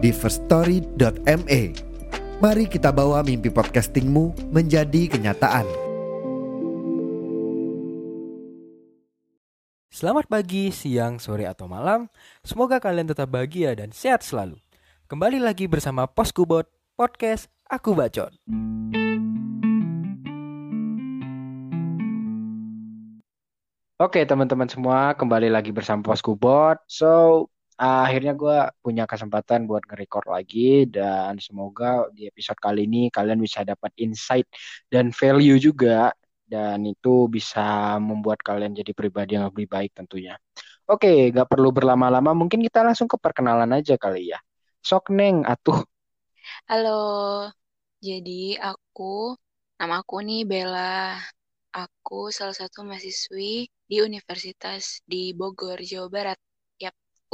di firststory.me. Mari kita bawa mimpi podcastingmu menjadi kenyataan. Selamat pagi, siang, sore, atau malam. Semoga kalian tetap bahagia dan sehat selalu. Kembali lagi bersama Poskubot Podcast Aku Bacot. Oke teman-teman semua, kembali lagi bersama Poskubot. So, akhirnya gue punya kesempatan buat nge-record lagi dan semoga di episode kali ini kalian bisa dapat insight dan value juga dan itu bisa membuat kalian jadi pribadi yang lebih baik tentunya. Oke, gak perlu berlama-lama, mungkin kita langsung ke perkenalan aja kali ya. Sok Neng, atuh. Halo, jadi aku, nama aku nih Bella. Aku salah satu mahasiswi di Universitas di Bogor, Jawa Barat.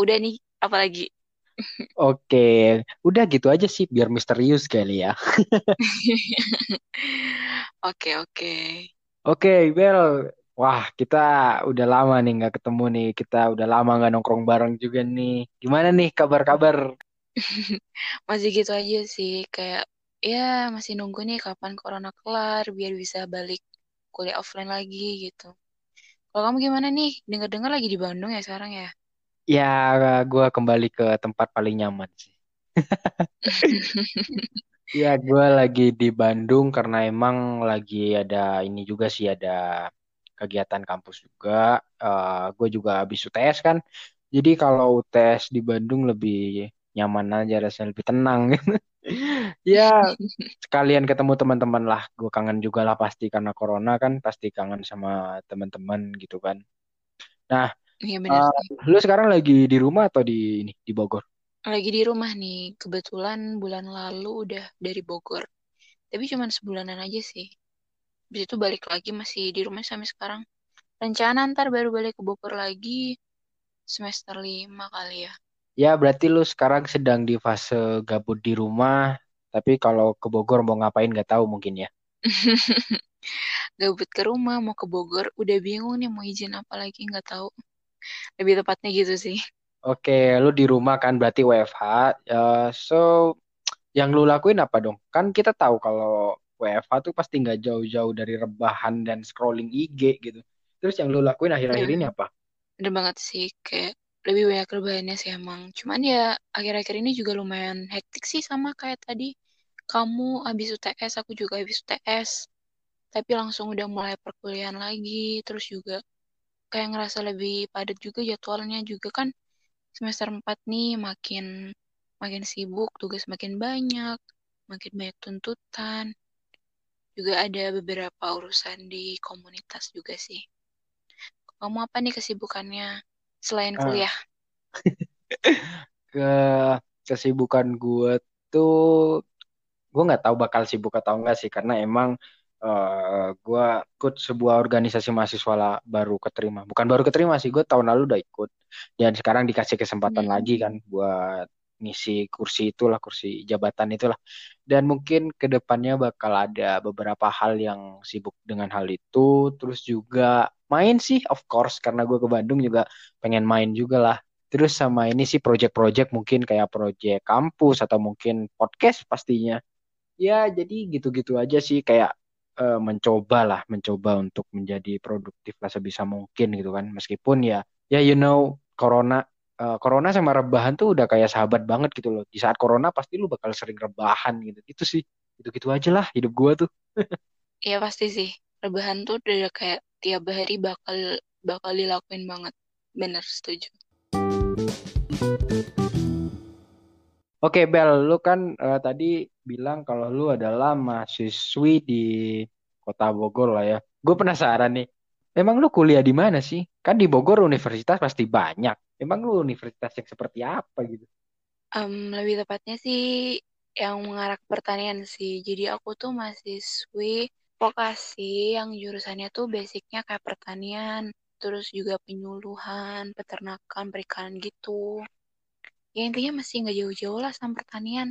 Udah nih, apalagi. Oke, udah gitu aja sih, biar misterius kali ya. Oke, oke. Oke, Bel. Wah, kita udah lama nih nggak ketemu nih. Kita udah lama nggak nongkrong bareng juga nih. Gimana nih kabar-kabar? Masih gitu aja sih, kayak ya masih nunggu nih kapan corona kelar biar bisa balik kuliah offline lagi gitu. Kalau kamu gimana nih? Dengar-dengar lagi di Bandung ya sekarang ya? Ya, gue kembali ke tempat paling nyaman sih. Ya, gue lagi di Bandung karena emang lagi ada ini juga sih ada kegiatan kampus juga. Uh, gue juga habis UTS kan. Jadi kalau UTS di Bandung lebih nyaman aja, rasanya lebih tenang. ya, sekalian ketemu teman-teman lah. Gue kangen juga lah pasti karena corona kan, pasti kangen sama teman-teman gitu kan. Nah, Iya benar uh, sih. lu sekarang lagi di rumah atau di ini di Bogor? Lagi di rumah nih. Kebetulan bulan lalu udah dari Bogor. Tapi cuma sebulanan aja sih. Habis itu balik lagi masih di rumah sampai sekarang. Rencana ntar baru balik ke Bogor lagi semester lima kali ya. Ya, berarti lu sekarang sedang di fase gabut di rumah, tapi kalau ke Bogor mau ngapain nggak tahu mungkin ya. Gabut ke rumah mau ke Bogor udah bingung nih mau izin apa lagi nggak tahu. Lebih tepatnya gitu sih. Oke, lu di rumah kan berarti WFH. Uh, so, yang lu lakuin apa dong? Kan kita tahu kalau WFH tuh pasti nggak jauh-jauh dari rebahan dan scrolling IG gitu. Terus yang lu lakuin akhir-akhir Ya, ini apa? bener banget sih kayak lebih banyak rebahannya sih emang. Cuman ya akhir-akhir ini juga lumayan hektik sih sama kayak tadi. Kamu habis UTS, aku juga habis UTS. Tapi langsung udah mulai perkuliahan lagi. Terus juga kayak ngerasa lebih padat juga jadwalnya juga kan semester 4 nih makin makin sibuk, tugas makin banyak, makin banyak tuntutan. Juga ada beberapa urusan di komunitas juga sih. Kamu apa nih kesibukannya selain Ah, kuliah? ke kesibukan gue tuh gue nggak tahu bakal sibuk atau enggak sih karena emang uh, gue ikut sebuah organisasi mahasiswa lah, baru keterima. Bukan baru keterima sih gue tahun lalu udah ikut. Dan sekarang dikasih kesempatan lagi Hmm. kan buat ngisi kursi itulah kursi jabatan itulah. Dan mungkin ke depannya bakal ada beberapa hal yang sibuk dengan hal itu. Terus juga main sih of course karena gue ke Bandung juga pengen main juga lah. Terus sama ini sih project-project mungkin kayak project kampus atau mungkin podcast pastinya. Ya, jadi gitu-gitu aja sih. Kayak eh, mencoba lah, mencoba untuk menjadi produktif lah sebisa mungkin gitu kan. Meskipun ya, ya you know, corona, eh, corona sama rebahan tuh udah kayak sahabat banget gitu loh. Di saat corona pasti lu bakal sering rebahan gitu. Itu sih, gitu-gitu aja lah hidup gua tuh. Iya pasti sih. Rebahan tuh udah kayak tiap hari bakal bakal dilakuin banget. Bener, setuju. Oke Bel, lu kan eh, tadi bilang kalau lu adalah mahasiswi di Kota Bogor lah ya. Gue penasaran nih, emang lu kuliah di mana sih? Kan di Bogor universitas pasti banyak. Emang lu universitas yang seperti apa gitu? Um, lebih tepatnya sih yang mengarah ke pertanian sih. Jadi aku tuh mahasiswi vokasi yang jurusannya tuh basicnya kayak pertanian, terus juga penyuluhan, peternakan, perikanan gitu. Ya intinya masih nggak jauh-jauh lah sama pertanian.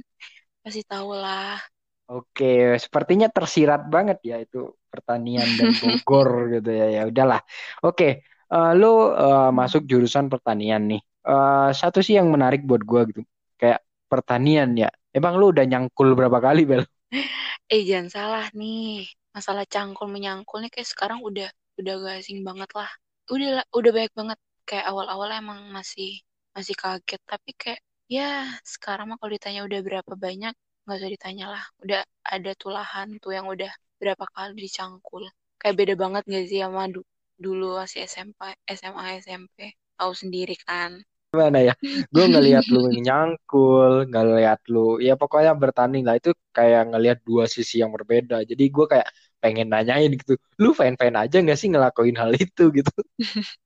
Pasti tahu lah. Oke, sepertinya tersirat banget ya itu pertanian dan Bogor gitu ya. Ya udahlah. Oke, uh, lu uh, masuk jurusan pertanian nih. Uh, satu sih yang menarik buat gua gitu. Kayak pertanian ya. Emang lu udah nyangkul berapa kali, Bel? Eh, jangan salah nih. Masalah cangkul menyangkul nih kayak sekarang udah udah gak asing banget lah. Udah udah banyak banget. Kayak awal-awal emang masih masih kaget, tapi kayak ya sekarang mah kalau ditanya udah berapa banyak nggak usah ditanya lah. Udah ada tulahan tuh yang udah berapa kali dicangkul. Kayak beda banget gak sih sama du dulu masih SMP SMA SMP tahu sendiri kan? Gimana ya? Gue ngelihat lu nyangkul ngelihat lu ya pokoknya bertanding lah. Itu kayak ngelihat dua sisi yang berbeda. Jadi gue kayak pengen nanyain gitu lu fan fan aja gak sih ngelakuin hal itu? gitu.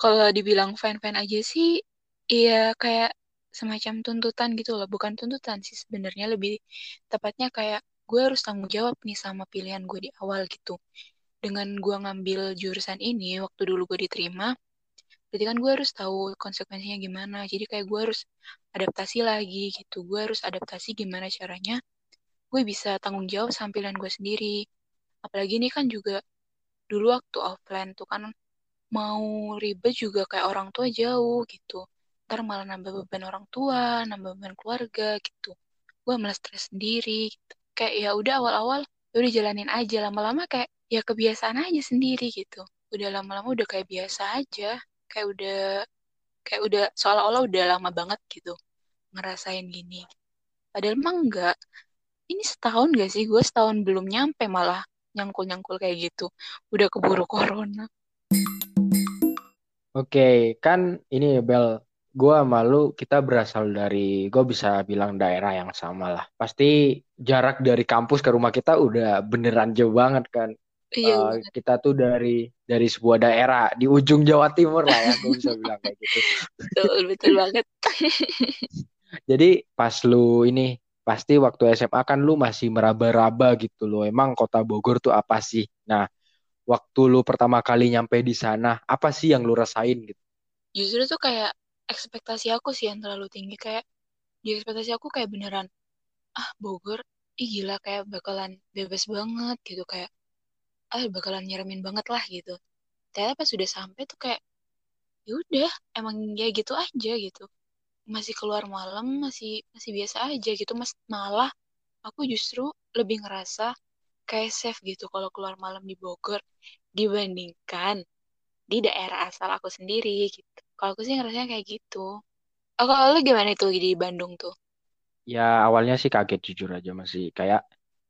Kalau dibilang fan fan aja sih iya kayak semacam tuntutan gitu loh. Bukan tuntutan sih sebenarnya lebih tepatnya kayak gue harus tanggung jawab nih sama pilihan gue di awal gitu. Dengan gue ngambil jurusan ini waktu dulu gue diterima berarti kan gue harus tahu konsekuensinya gimana. Jadi kayak gue harus adaptasi lagi gitu. Gue harus adaptasi gimana caranya gue bisa tanggung jawab sama gue sendiri. Apalagi ini kan juga dulu waktu offline tuh kan mau ribet juga kayak orang tua jauh gitu ntar malah nambah beban orang tua nambah beban keluarga gitu. Gue malah stres sendiri gitu. kayak ya udah awal-awal ya udah jalanin aja. Lama-lama kayak ya kebiasaan aja sendiri gitu. Udah lama-lama udah kayak biasa aja. Kayak udah kayak udah seolah-olah udah lama banget gitu ngerasain gini. Padahal emang enggak. Ini setahun gak sih? Gue setahun belum nyampe malah nyangkul-nyangkul kayak gitu. Udah keburu corona. Oke, kan ini Bel, gue malu kita berasal dari gue bisa bilang daerah yang sama lah. Pasti jarak dari kampus ke rumah kita udah beneran jauh banget kan. Iya, uh, kita tuh dari dari sebuah daerah di ujung Jawa Timur lah ya gue bisa bilang kayak gitu. Betul betul banget. Jadi pas lu ini pasti waktu SMA kan lu masih meraba-raba gitu loh. Emang kota Bogor tuh apa sih? Nah waktu lu pertama kali nyampe di sana apa sih yang lu rasain gitu? Justru tuh kayak ekspektasi aku sih yang terlalu tinggi kayak di ekspektasi aku kayak beneran ah Bogor ih gila kayak bakalan bebas banget gitu kayak ah bakalan nyeremin banget lah gitu. Ternyata pas sudah sampai tuh kayak ya udah emang ya gitu aja gitu. Masih keluar malam masih masih biasa aja gitu mas malah aku justru lebih ngerasa kayak safe gitu kalau keluar malam di Bogor dibandingkan di daerah asal aku sendiri gitu kalau aku sih ngerasanya kayak gitu. Oh, kalau lu gimana itu di Bandung tuh? Ya awalnya sih kaget jujur aja masih kayak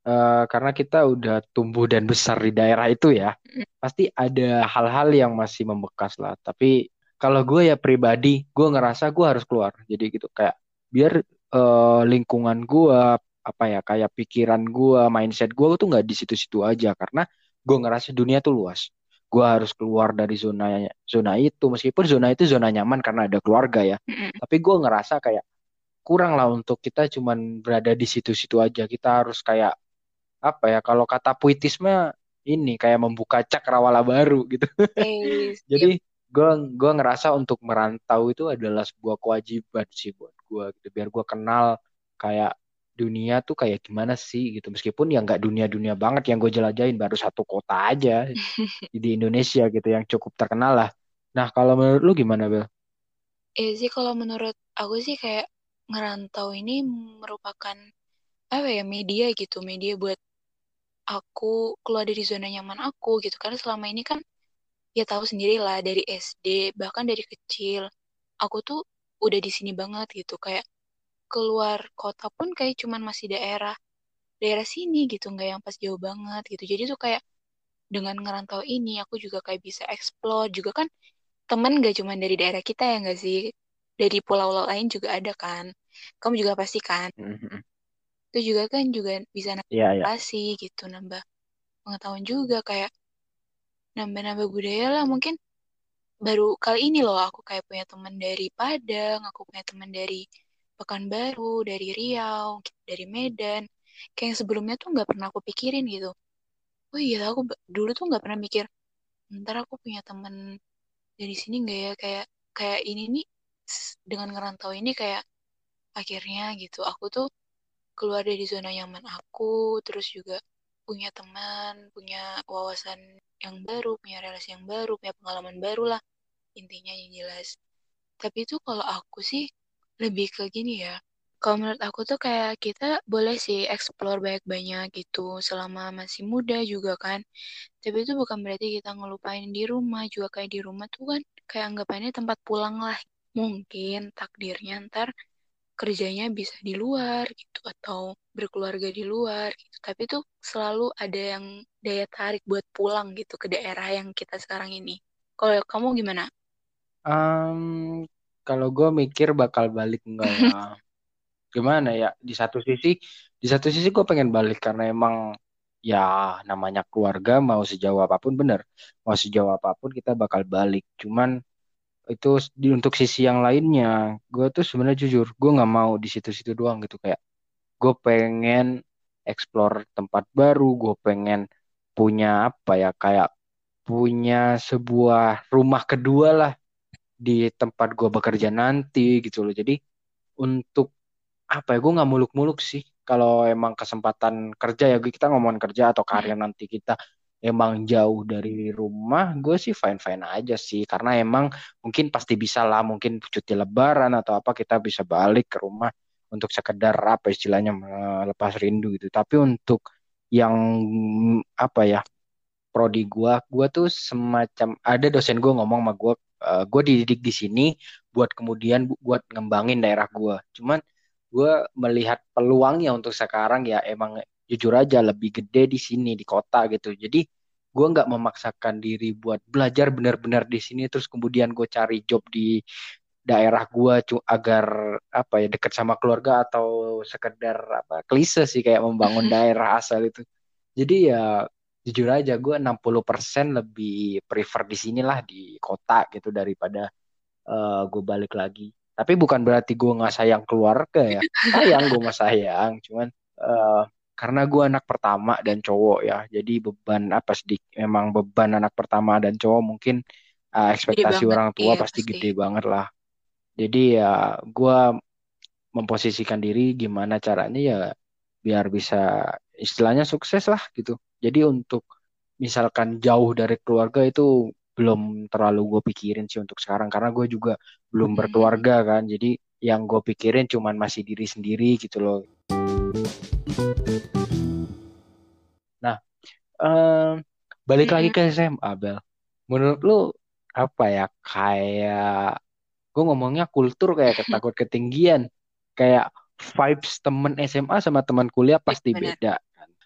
uh, karena kita udah tumbuh dan besar di daerah itu ya, pasti ada hal-hal yang masih membekas lah. Tapi kalau gue ya pribadi, gue ngerasa gue harus keluar. Jadi gitu kayak biar uh, lingkungan gue apa ya kayak pikiran gue, mindset gue tuh nggak di situ-situ aja karena gue ngerasa dunia tuh luas gue harus keluar dari zona zona itu. Meskipun zona itu zona nyaman karena ada keluarga ya. Mm-hmm. tapi gue ngerasa kayak kurang lah untuk kita cuman berada di situ-situ aja. Kita harus kayak apa ya kalau kata puitisme ini kayak membuka cakrawala baru gitu. Hey, jadi gue gue ngerasa untuk merantau itu adalah sebuah kewajiban sih buat gue gitu. Biar gue kenal kayak dunia tuh kayak gimana sih gitu. Meskipun ya nggak dunia-dunia banget yang gue jelajahin baru satu kota aja di Indonesia gitu yang cukup terkenal lah. Nah kalau menurut lu gimana Bel? Eh sih kalau menurut aku sih kayak ngerantau ini merupakan apa ya media gitu. Media buat aku keluar dari zona nyaman aku gitu. Karena selama ini kan ya tahu sendiri lah dari SD bahkan dari kecil aku tuh udah di sini banget gitu. Kayak keluar kota pun kayak cuman masih daerah daerah sini gitu nggak yang pas jauh banget gitu. Jadi tuh kayak dengan ngerantau ini aku juga kayak bisa explore. Juga kan temen gak cuman dari daerah kita ya nggak sih? Dari pulau-pulau lain juga ada kan? Kamu juga pasti kan? Mm-hmm. itu juga kan juga bisa nambah yeah, yeah. gitu nambah pengetahuan juga kayak nambah-nambah budaya lah. Mungkin baru kali ini loh aku kayak punya teman dari Padang aku punya teman dari Pekanbaru, dari Riau, dari Medan. Kayak yang sebelumnya tuh nggak pernah aku pikirin gitu. Oh iya, aku dulu tuh nggak pernah mikir, ntar aku punya temen dari sini nggak ya kayak kayak ini nih dengan ngerantau ini kayak akhirnya gitu aku tuh keluar dari zona nyaman aku terus juga punya teman punya wawasan yang baru punya relasi yang baru punya pengalaman baru lah intinya yang jelas tapi itu kalau aku sih lebih ke gini ya kalau menurut aku tuh kayak kita boleh sih explore banyak-banyak gitu selama masih muda juga kan. Tapi itu bukan berarti kita ngelupain di rumah juga kayak di rumah tuh kan kayak anggapannya tempat pulang lah. Mungkin takdirnya ntar kerjanya bisa di luar gitu atau berkeluarga di luar gitu. Tapi tuh selalu ada yang daya tarik buat pulang gitu ke daerah yang kita sekarang ini. Kalau kamu gimana? Um, kalau gue mikir bakal balik enggak ya? Gimana ya? Di satu sisi di satu sisi gue pengen balik karena emang ya namanya keluarga mau sejauh apa pun bener. Mau sejauh apa pun kita bakal balik. Cuman itu di untuk sisi yang lainnya gue tuh sebenarnya jujur gue nggak mau di situ-situ doang gitu. Kayak gue pengen explore tempat baru gue pengen punya apa ya kayak punya sebuah rumah kedua lah di tempat gue bekerja nanti gitu loh. Jadi untuk apa ya gue nggak muluk-muluk sih. Kalau emang kesempatan kerja ya kita ngomongin kerja atau hmm. nanti kita emang jauh dari rumah gue sih fine fine aja sih. Karena emang mungkin pasti bisa lah mungkin cuti lebaran atau apa kita bisa balik ke rumah untuk sekedar apa istilahnya melepas rindu gitu. Tapi untuk yang apa ya prodi gue gue tuh semacam ada dosen gue ngomong sama gue uh, gue dididik di sini buat kemudian buat ngembangin daerah gue cuman gue melihat peluangnya untuk sekarang ya emang jujur aja lebih gede di sini di kota gitu. Jadi gue nggak memaksakan diri buat belajar benar-benar di sini terus kemudian gue cari job di daerah gue agar apa ya dekat sama keluarga atau sekedar apa klise sih kayak membangun daerah asal itu. Jadi ya jujur aja gue 60% lebih prefer di sinilah di kota gitu daripada uh, gue balik lagi. Tapi bukan berarti gue nggak sayang keluarga ya. Sayang gue mah sayang. Cuman uh, karena gue anak pertama dan cowok ya. Jadi beban apa sih memang beban anak pertama dan cowok mungkin uh, ekspektasi orang tua iya, pasti, pasti. gede banget lah. Jadi ya gue memposisikan diri gimana caranya ya biar bisa istilahnya sukses lah gitu jadi untuk misalkan jauh dari keluarga itu belum terlalu gue pikirin sih untuk sekarang karena gue juga belum berkeluarga kan. Jadi yang gue pikirin cuman masih diri sendiri gitu loh. Nah um, balik lagi ke SMA Bel. Menurut lu apa ya? Kayak gue ngomongnya kultur kayak ketakut ketinggian. Kayak vibes temen SMA sama teman kuliah pasti beda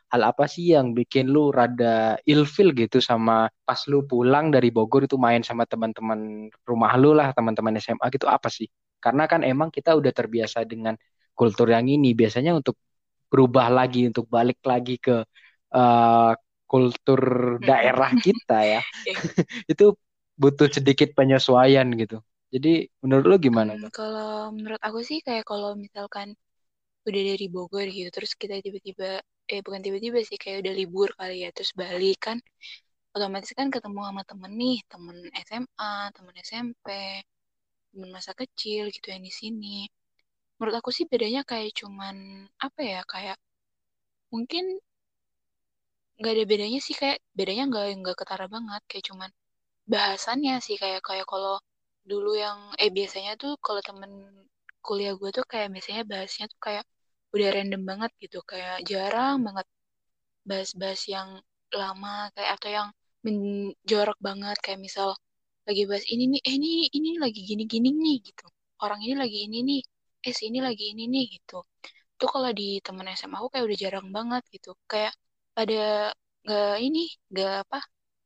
hal apa sih yang bikin lu rada ilfil gitu sama pas lu pulang dari Bogor itu main sama teman-teman rumah lu lah, teman-teman SMA gitu apa sih? Karena kan emang kita udah terbiasa dengan kultur yang ini. Biasanya untuk berubah lagi, untuk balik lagi ke uh, kultur daerah kita ya, itu butuh sedikit penyesuaian gitu. Jadi menurut lu gimana? Hmm, kalau menurut aku sih kayak kalau misalkan udah dari Bogor gitu, terus kita tiba-tiba eh bukan tiba-tiba sih kayak udah libur kali ya terus balik kan. Otomatis kan ketemu sama temen nih temen SMA temen SMP temen masa kecil gitu yang di sini. Menurut aku sih bedanya kayak cuman apa ya kayak mungkin nggak ada bedanya sih kayak bedanya nggak nggak ketara banget. Kayak cuman bahasannya sih kayak kayak kalau dulu yang eh biasanya tuh kalau temen kuliah gue tuh kayak biasanya bahasnya tuh kayak udah random banget gitu kayak jarang banget bahas-bahas yang lama kayak atau yang menjorok banget kayak misal lagi bahas ini nih eh ini ini lagi gini-gini nih gitu. Orang ini lagi ini nih eh sini lagi ini nih gitu. Tuh kalau di temen SMA aku kayak udah jarang banget gitu kayak pada nggak ini nggak apa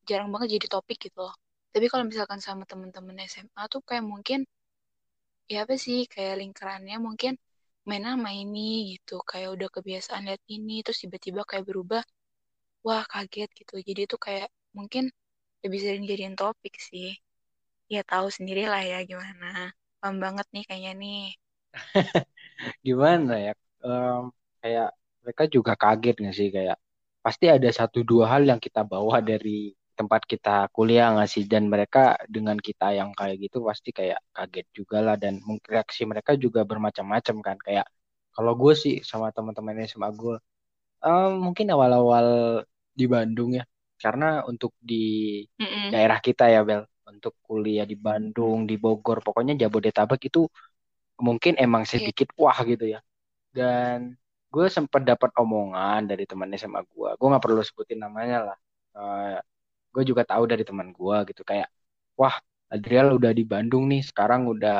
jarang banget jadi topik gitu loh. Tapi kalau misalkan sama temen-temen SMA tuh kayak mungkin ya apa sih kayak lingkarannya mungkin main sama ini gitu kayak udah kebiasaan lihat ini terus tiba-tiba kayak berubah wah kaget gitu. Jadi itu kayak mungkin lebih sering jadiin topik sih. Ya tahu sendiri lah ya gimana. Paham banget nih kayaknya nih. Gimana ya? Um, kayak mereka juga kaget nggak sih? Kayak pasti ada satu dua hal yang kita bawa dari tempat kita kuliah nggak sih? Dan mereka dengan kita yang kayak gitu pasti kayak kaget juga lah. Dan reaksi mereka juga bermacam-macam kan. Kayak kalau gue sih sama teman-temannya sama gue um, mungkin awal-awal di Bandung ya. Karena untuk di Mm-mm. daerah kita ya Bel. Untuk kuliah di Bandung di Bogor pokoknya Jabodetabek itu mungkin emang Iya. sedikit wah gitu ya. Dan gue sempat dapat omongan dari teman SMA gue. Gue nggak perlu sebutin namanya lah. Eh, gue juga tahu dari teman gue gitu kayak wah Adriel udah di Bandung nih sekarang udah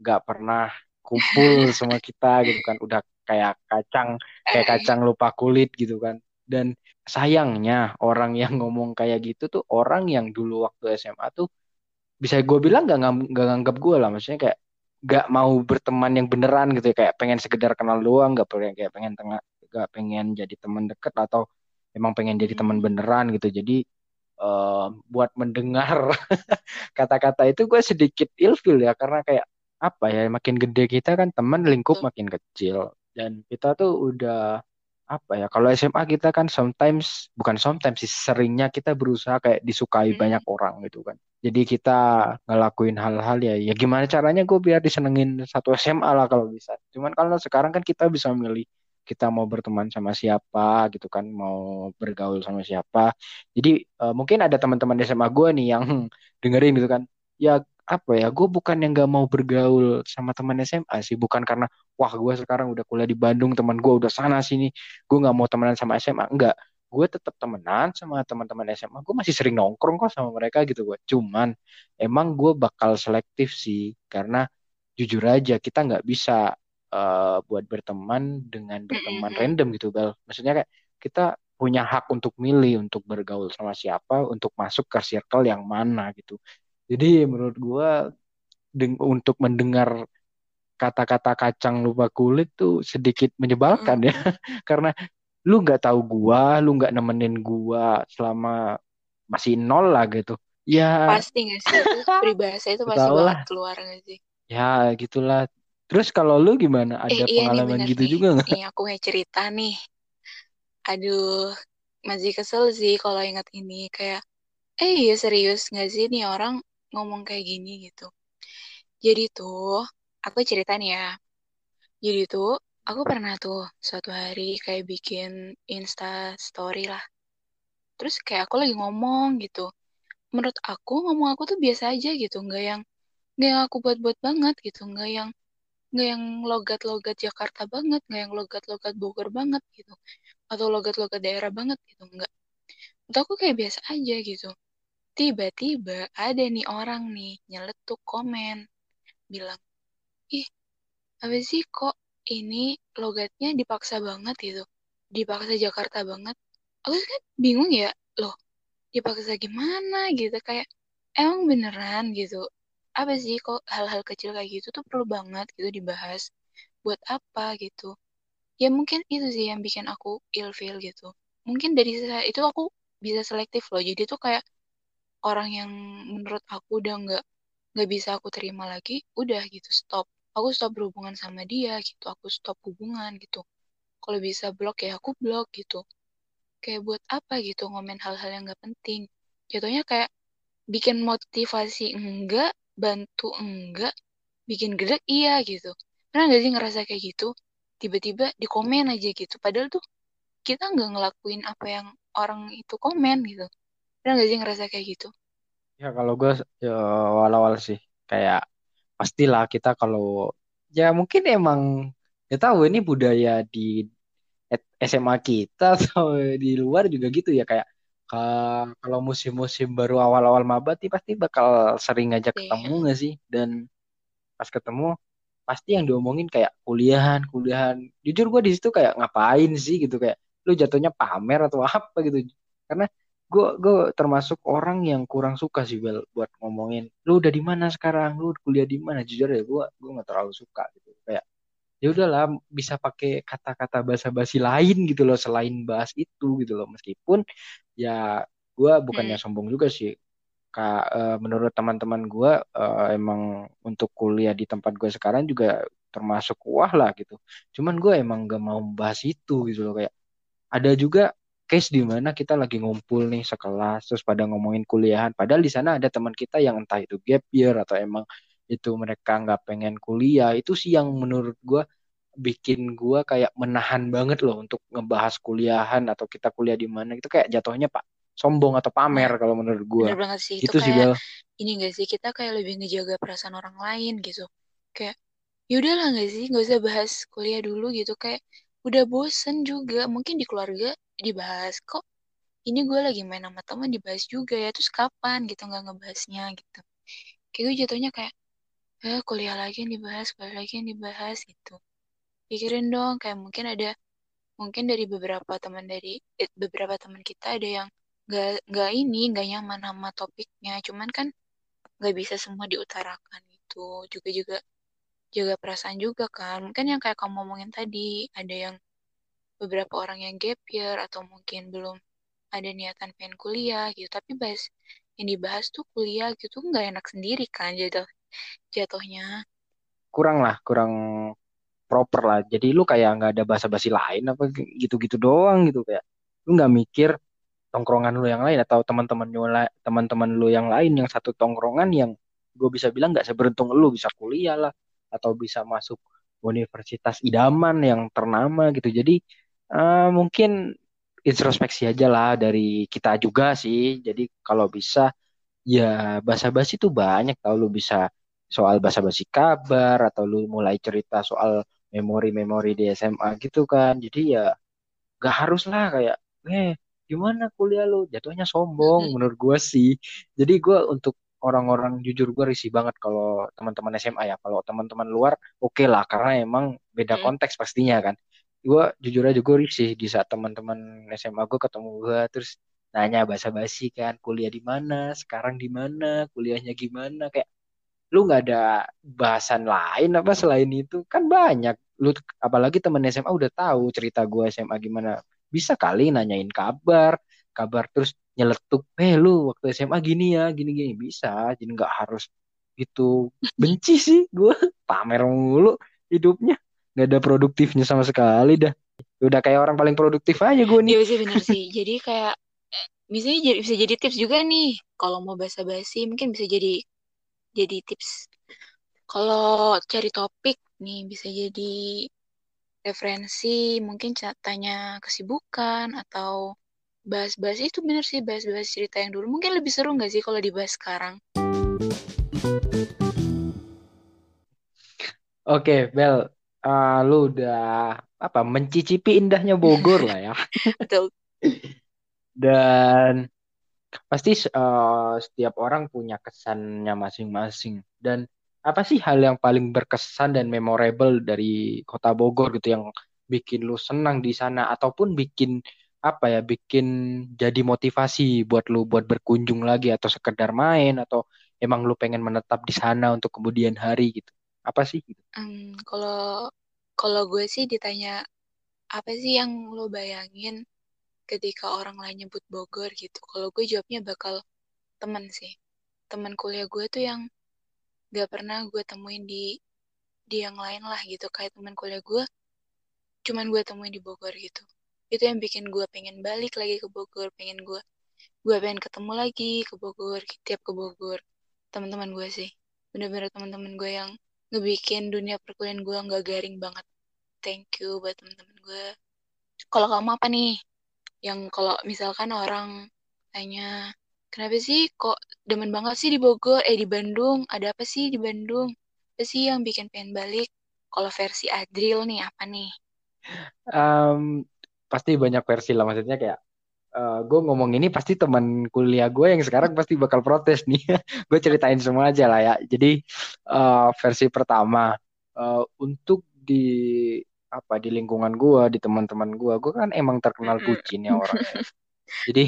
nggak pernah kumpul sama kita gitu kan. Udah kayak kacang kayak kacang lupa kulit gitu kan. Dan sayangnya orang yang ngomong kayak gitu tuh orang yang dulu waktu SMA tuh bisa gue bilang ngam- nggak nganggap gue lah. Maksudnya kayak nggak mau berteman yang beneran gitu ya. Kayak pengen sekedar kenal doang nggak pengen kayak pengen tengah nggak pengen jadi teman deket atau emang pengen jadi teman Hmm. beneran gitu. Jadi buat mendengar kata-kata itu gue sedikit ilfil ya karena kayak apa ya makin gede kita kan teman lingkup makin kecil. Dan kita tuh udah apa ya kalau SMA kita kan sometimes bukan sometimes sih seringnya kita berusaha kayak disukai Mm-mm. banyak orang gitu kan. Jadi kita ngelakuin hal-hal ya ya gimana caranya gue biar disenengin satu SMA lah kalau bisa. Cuman kalau sekarang kan kita bisa milih kita mau berteman sama siapa gitu kan mau bergaul sama siapa. Jadi eh, mungkin ada teman-teman SMA gue nih yang dengerin gitu kan. Ya apa ya gue bukan yang gak mau bergaul sama teman SMA sih. Bukan karena wah gue sekarang udah kuliah di Bandung teman gue udah sana sini. Gue nggak mau temenan sama SMA enggak gue tetap temenan sama teman-teman SMA gue masih sering nongkrong kok sama mereka gitu gue cuman emang gue bakal selektif sih. Karena jujur aja kita nggak bisa eh, buat berteman dengan berteman random gitu Bel. Maksudnya kayak kita punya hak untuk milih untuk bergaul sama siapa untuk masuk ke circle yang mana gitu. Jadi menurut gue untuk mendengar kata-kata kacang lupa kulit tuh sedikit menyebalkan ya. Karena lu nggak tahu gua lu nggak nemenin gua selama masih nol lah gitu. Ya. Pasti nggak sih itu peribahasa itu pasti lah. keluar nggak sih? ya gitulah terus kalau lu gimana Eh ada iya nih pengalaman gitu nih. juga nggak Nih aku mau cerita nih. Aduh, masih kesel sih kalau ingat ini kayak eh iya serius nggak sih nih orang ngomong kayak gini gitu. Jadi tuh aku cerita nih ya. Jadi tuh aku pernah tuh suatu hari kayak bikin Insta story lah. Terus kayak aku lagi ngomong gitu. Menurut aku ngomong aku tuh biasa aja gitu, nggak yang nggak yang aku buat-buat banget gitu, nggak yang nggak yang logat-logat Jakarta banget, nggak yang logat-logat Bogor banget gitu, atau logat-logat daerah banget gitu, nggak. Menurut aku kayak biasa aja gitu. Tiba-tiba ada nih orang nih nyeletuk komen, bilang, ih apa sih kok ini logatnya dipaksa banget gitu, dipaksa Jakarta banget. Aku kan bingung ya, loh dipaksa gimana gitu kayak emang beneran gitu apa sih kok hal-hal kecil kayak gitu tuh perlu banget gitu dibahas? Buat apa gitu? Ya mungkin itu sih yang bikin aku ilfeel gitu. Mungkin dari saat itu aku bisa selektif loh. Jadi tuh kayak orang yang menurut aku udah nggak nggak bisa aku terima lagi udah gitu stop. Aku stop berhubungan sama dia gitu. Aku stop hubungan gitu. Kalau bisa blok ya aku blok gitu. Kayak buat apa gitu ngomen hal-hal yang nggak penting. Jatuhnya kayak bikin motivasi enggak bantu enggak bikin gedek iya gitu. Pernah nggak sih ngerasa kayak gitu? Tiba-tiba di komen aja gitu. Padahal tuh kita nggak ngelakuin apa yang orang itu komen gitu. Pernah nggak sih ngerasa kayak gitu? Ya kalau gue ya, awal-awal sih kayak pastilah kita kalau ya mungkin emang ya tahu ini budaya di SMA kita atau di luar juga gitu ya kayak ka- kalau musim-musim baru awal-awal maba nih pasti bakal sering ngajak Iya. ketemu nggak sih? Dan pas ketemu pasti yang diomongin kayak kuliahan kuliahan. Jujur gue di situ kayak ngapain sih gitu kayak lu jatuhnya pamer atau apa gitu. Karena gue gue termasuk orang yang kurang suka sih Bel buat ngomongin lu udah di mana sekarang? Lu kuliah di mana? Jujur ya gue gue nggak terlalu suka gitu. Kayak ya udahlah bisa pakai kata-kata basa-basi lain gitu loh selain bahas itu gitu loh. Meskipun ya gue bukannya Hmm. sombong juga sih. Kak, eh, menurut teman-teman gue eh, emang untuk kuliah di tempat gue sekarang juga termasuk wah lah gitu. Cuman gue emang gak mau bahas itu gitu loh kayak ada juga case di mana kita lagi ngumpul nih sekelas terus pada ngomongin kuliahan. Padahal di sana ada teman kita yang entah itu gap year atau emang itu mereka nggak pengen kuliah. Itu sih yang menurut gue bikin gue kayak menahan banget loh untuk ngebahas kuliahan atau kita kuliah di mana. Itu kayak jatuhnya pak sombong atau pamer kalau menurut gue Bener banget sih. Itu itu sih kayak Bel. ini gak sih? Kita kayak lebih ngejaga perasaan orang lain gitu. Kayak yaudah lah gak sih? Gak usah bahas kuliah dulu gitu. Kayak udah bosen juga. Mungkin di keluarga dibahas kok. Ini gue lagi main sama teman dibahas juga ya. Terus kapan gitu nggak ngebahasnya gitu. Kayak gue jatuhnya kayak eh kuliah lagi yang dibahas kuliah lagi yang dibahas gitu. Pikirin dong kayak mungkin ada mungkin dari beberapa teman dari eh, beberapa teman kita ada yang nggak nggak ini nggak nyaman sama topiknya. Cuman kan nggak bisa semua diutarakan gitu. Juga juga jaga perasaan juga kan. Mungkin yang kayak kamu ngomongin tadi ada yang beberapa orang yang gap year atau mungkin belum ada niatan pengen kuliah gitu. Tapi bahas yang dibahas tuh kuliah gitu nggak enak sendiri kan jatuh jatuhnya. Kurang lah kurang proper lah. Jadi lu kayak nggak ada basa-basi lain apa gitu-gitu doang gitu kayak lu nggak mikir tongkrongan lu yang lain atau teman-teman lu teman-teman lu yang lain yang satu tongkrongan yang gue bisa bilang nggak seberuntung lu bisa kuliah lah atau bisa masuk universitas idaman yang ternama gitu. Jadi uh, mungkin introspeksi aja lah dari kita juga sih. Jadi kalau bisa ya basa-basi tuh banyak tau lu bisa soal basa-basi kabar atau lu mulai cerita soal memori-memori di SMA gitu kan. Jadi ya gak harus lah kayak eh gimana kuliah lu? Jatuhnya sombong menurut gue sih. Jadi gue untuk orang-orang jujur gue risih banget kalau teman-teman SMA ya. Kalau teman-teman luar oke okay lah karena emang beda konteks pastinya kan. Gue jujur aja gue risih di saat teman-teman SMA gue ketemu gue terus nanya basa-basi kan. Kuliah di mana? Sekarang di mana? Kuliahnya gimana? Kayak lu nggak ada bahasan lain apa selain itu? Kan banyak. Lu apalagi temen SMA udah tahu cerita gue SMA gimana. Bisa kali nanyain kabar kabar terus nyeletuk eh lu waktu SMA gini ya gini gini. Bisa jadi nggak harus gitu benci sih gue pamer mulu hidupnya. Nggak ada produktifnya sama sekali dah. Udah kayak orang paling produktif aja gue nih. Iya sih bener sih. Jadi kayak misalnya jadi bisa jadi tips juga nih. Kalau mau basa-basi mungkin bisa jadi jadi tips kalau cari topik nih bisa jadi referensi mungkin tanya kesibukan atau bahas-bahas itu bener sih bahas-bahas cerita yang dulu mungkin lebih seru nggak sih kalau dibahas sekarang Oke, Bel, uh, lu udah apa mencicipi indahnya Bogor lah ya. Betul. Dan pasti uh, setiap orang punya kesannya masing-masing. Dan apa sih hal yang paling berkesan dan memorable dari Kota Bogor gitu yang bikin lu senang di sana? Ataupun bikin apa ya bikin jadi motivasi buat lu buat berkunjung lagi atau sekedar main atau emang lu pengen menetap di sana untuk kemudian hari gitu? Apa sih gitu? Um, kalau kalau gue sih ditanya apa sih yang lo bayangin ketika orang lain nyebut Bogor gitu. Kalau gue jawabnya bakal temen sih. Teman kuliah gue tuh yang gak pernah gue temuin di di yang lain lah gitu. Kayak teman kuliah gue cuman gue temuin di Bogor gitu. Itu yang bikin gue pengen balik lagi ke Bogor pengen gue gue pengen ketemu lagi ke Bogor tiap ke Bogor. Teman-teman gue sih. Bener-bener teman-teman gue yang ngebikin dunia perkuliahan gue nggak garing banget. Thank you buat teman-teman gue. Kalau kamu apa nih yang kalau misalkan orang tanya kenapa sih kok demen banget sih di Bogor? Eh di Bandung. Ada apa sih di Bandung? Apa sih yang bikin pengen balik? Kalau versi Adril nih apa nih? Um, pasti banyak versi lah. Maksudnya kayak uh, eh, gue ngomong ini pasti teman kuliah gue yang sekarang pasti bakal protes nih. Gue ceritain semua aja lah ya. Jadi uh, versi pertama uh, untuk di apa di lingkungan gue di teman-teman gue gue kan emang terkenal bucin ya orangnya. Jadi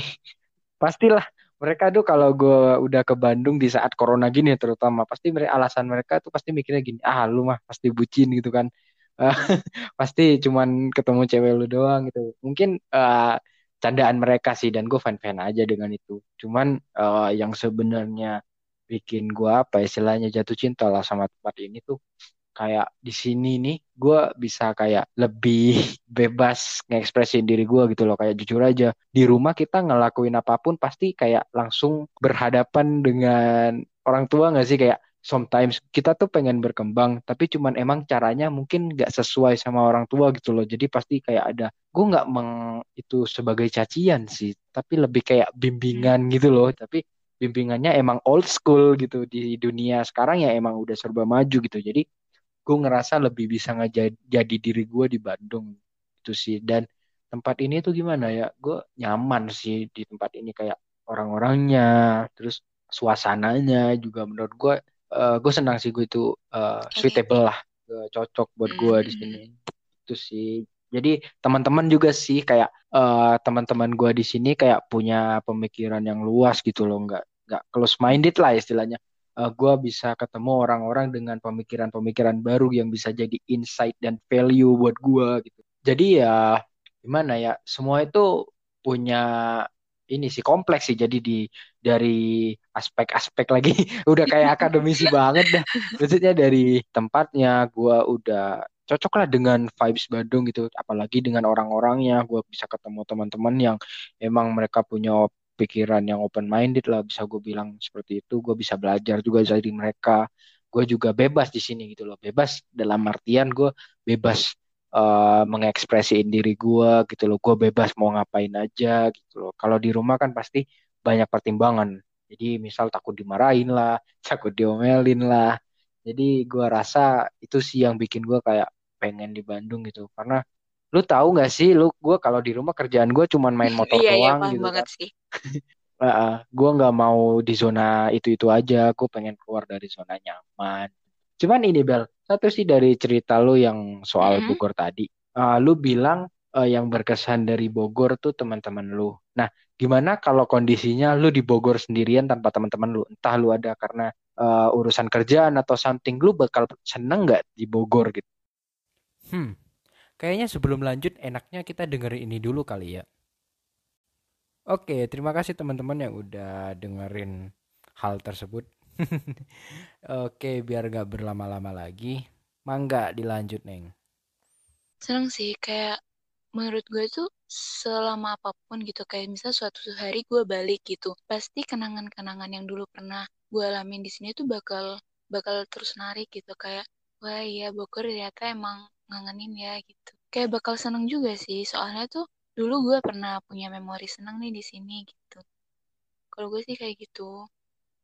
pastilah mereka tuh kalau gue udah ke Bandung di saat corona gini terutama pasti mereka alasan mereka tuh pasti mikirnya gini ah lu mah pasti bucin gitu kan. Pasti cuman ketemu cewek lu doang gitu. Mungkin uh, candaan mereka sih dan gue fan fan aja dengan itu. Cuman uh, yang sebenarnya bikin gue apa istilahnya jatuh cinta lah sama tempat ini tuh kayak di sini nih gue bisa kayak lebih bebas ngekspresiin diri gue gitu loh. Kayak jujur aja di rumah kita ngelakuin apa pun pasti kayak langsung berhadapan dengan orang tua nggak sih? Kayak sometimes kita tuh pengen berkembang tapi cuman emang caranya mungkin nggak sesuai sama orang tua gitu loh. Jadi pasti kayak ada gue nggak meng itu sebagai cacian sih tapi lebih kayak bimbingan gitu loh. Tapi bimbingannya emang old school gitu di dunia sekarang ya emang udah serba maju gitu. Jadi gue ngerasa lebih bisa ngejadi jadi diri gue di Bandung itu sih. Dan tempat ini tuh gimana ya? Gue nyaman sih di tempat ini kayak orang-orangnya terus suasananya juga menurut gue uh, gue senang sih gue itu uh, suitable lah uh, cocok buat gue di sini. Itu sih. Jadi teman-teman juga sih kayak uh, teman-teman gue di sini kayak punya pemikiran yang luas gitu loh. Nggak nggak close minded lah istilahnya uh, gue bisa ketemu orang-orang dengan pemikiran-pemikiran baru yang bisa jadi insight dan value buat gue gitu. Jadi ya gimana ya semua itu punya ini sih kompleks sih. Jadi di dari aspek-aspek lagi udah kayak akademisi banget dah. Maksudnya dari tempatnya gue udah cocok lah dengan vibes Bandung gitu. Apalagi dengan orang-orangnya gue bisa ketemu teman-teman yang emang mereka punya pikiran yang open minded lah bisa gue bilang seperti itu. Gue bisa belajar juga dari mereka. Gue juga bebas di sini gitu loh. Bebas dalam artian gue bebas uh, mengekspresiin diri gue gitu loh. Gue bebas mau ngapain aja gitu loh. Kalau di rumah kan pasti banyak pertimbangan. Jadi misal takut dimarahin lah takut diomelin lah. Jadi gue rasa itu sih yang bikin gue kayak pengen di Bandung gitu. Karena lu tahu nggak sih lu gue kalau di rumah kerjaan gue cuman main motor iya, iya doang iya, gitu banget kan sih. uh, gue nggak mau di zona itu itu aja gue pengen keluar dari zona nyaman cuman ini Bel satu sih dari cerita lu yang soal Mhm. Bogor tadi. Uh, lu bilang uh, yang berkesan dari Bogor tuh teman-teman lu. Nah, gimana kalau kondisinya lu di Bogor sendirian tanpa teman-teman lu? Entah lu ada karena uh, urusan kerjaan atau something, lu bakal seneng nggak di Bogor gitu? Hmm, kayaknya sebelum lanjut enaknya kita dengerin ini dulu kali ya. Oke, terima kasih teman-teman yang udah dengerin hal tersebut. Oke, biar gak berlama-lama lagi, mangga dilanjut, Neng. Seneng sih, kayak menurut gue tuh selama apa pun gitu, kayak misal suatu hari gue balik gitu, pasti kenangan-kenangan yang dulu pernah gue alamin di sini tuh bakal bakal terus narik gitu, kayak wah iya Bogor ternyata emang ngangenin ya gitu. Kayak bakal seneng juga sih, soalnya tuh dulu gue pernah punya memori seneng nih di sini gitu. Kalau gue sih kayak gitu.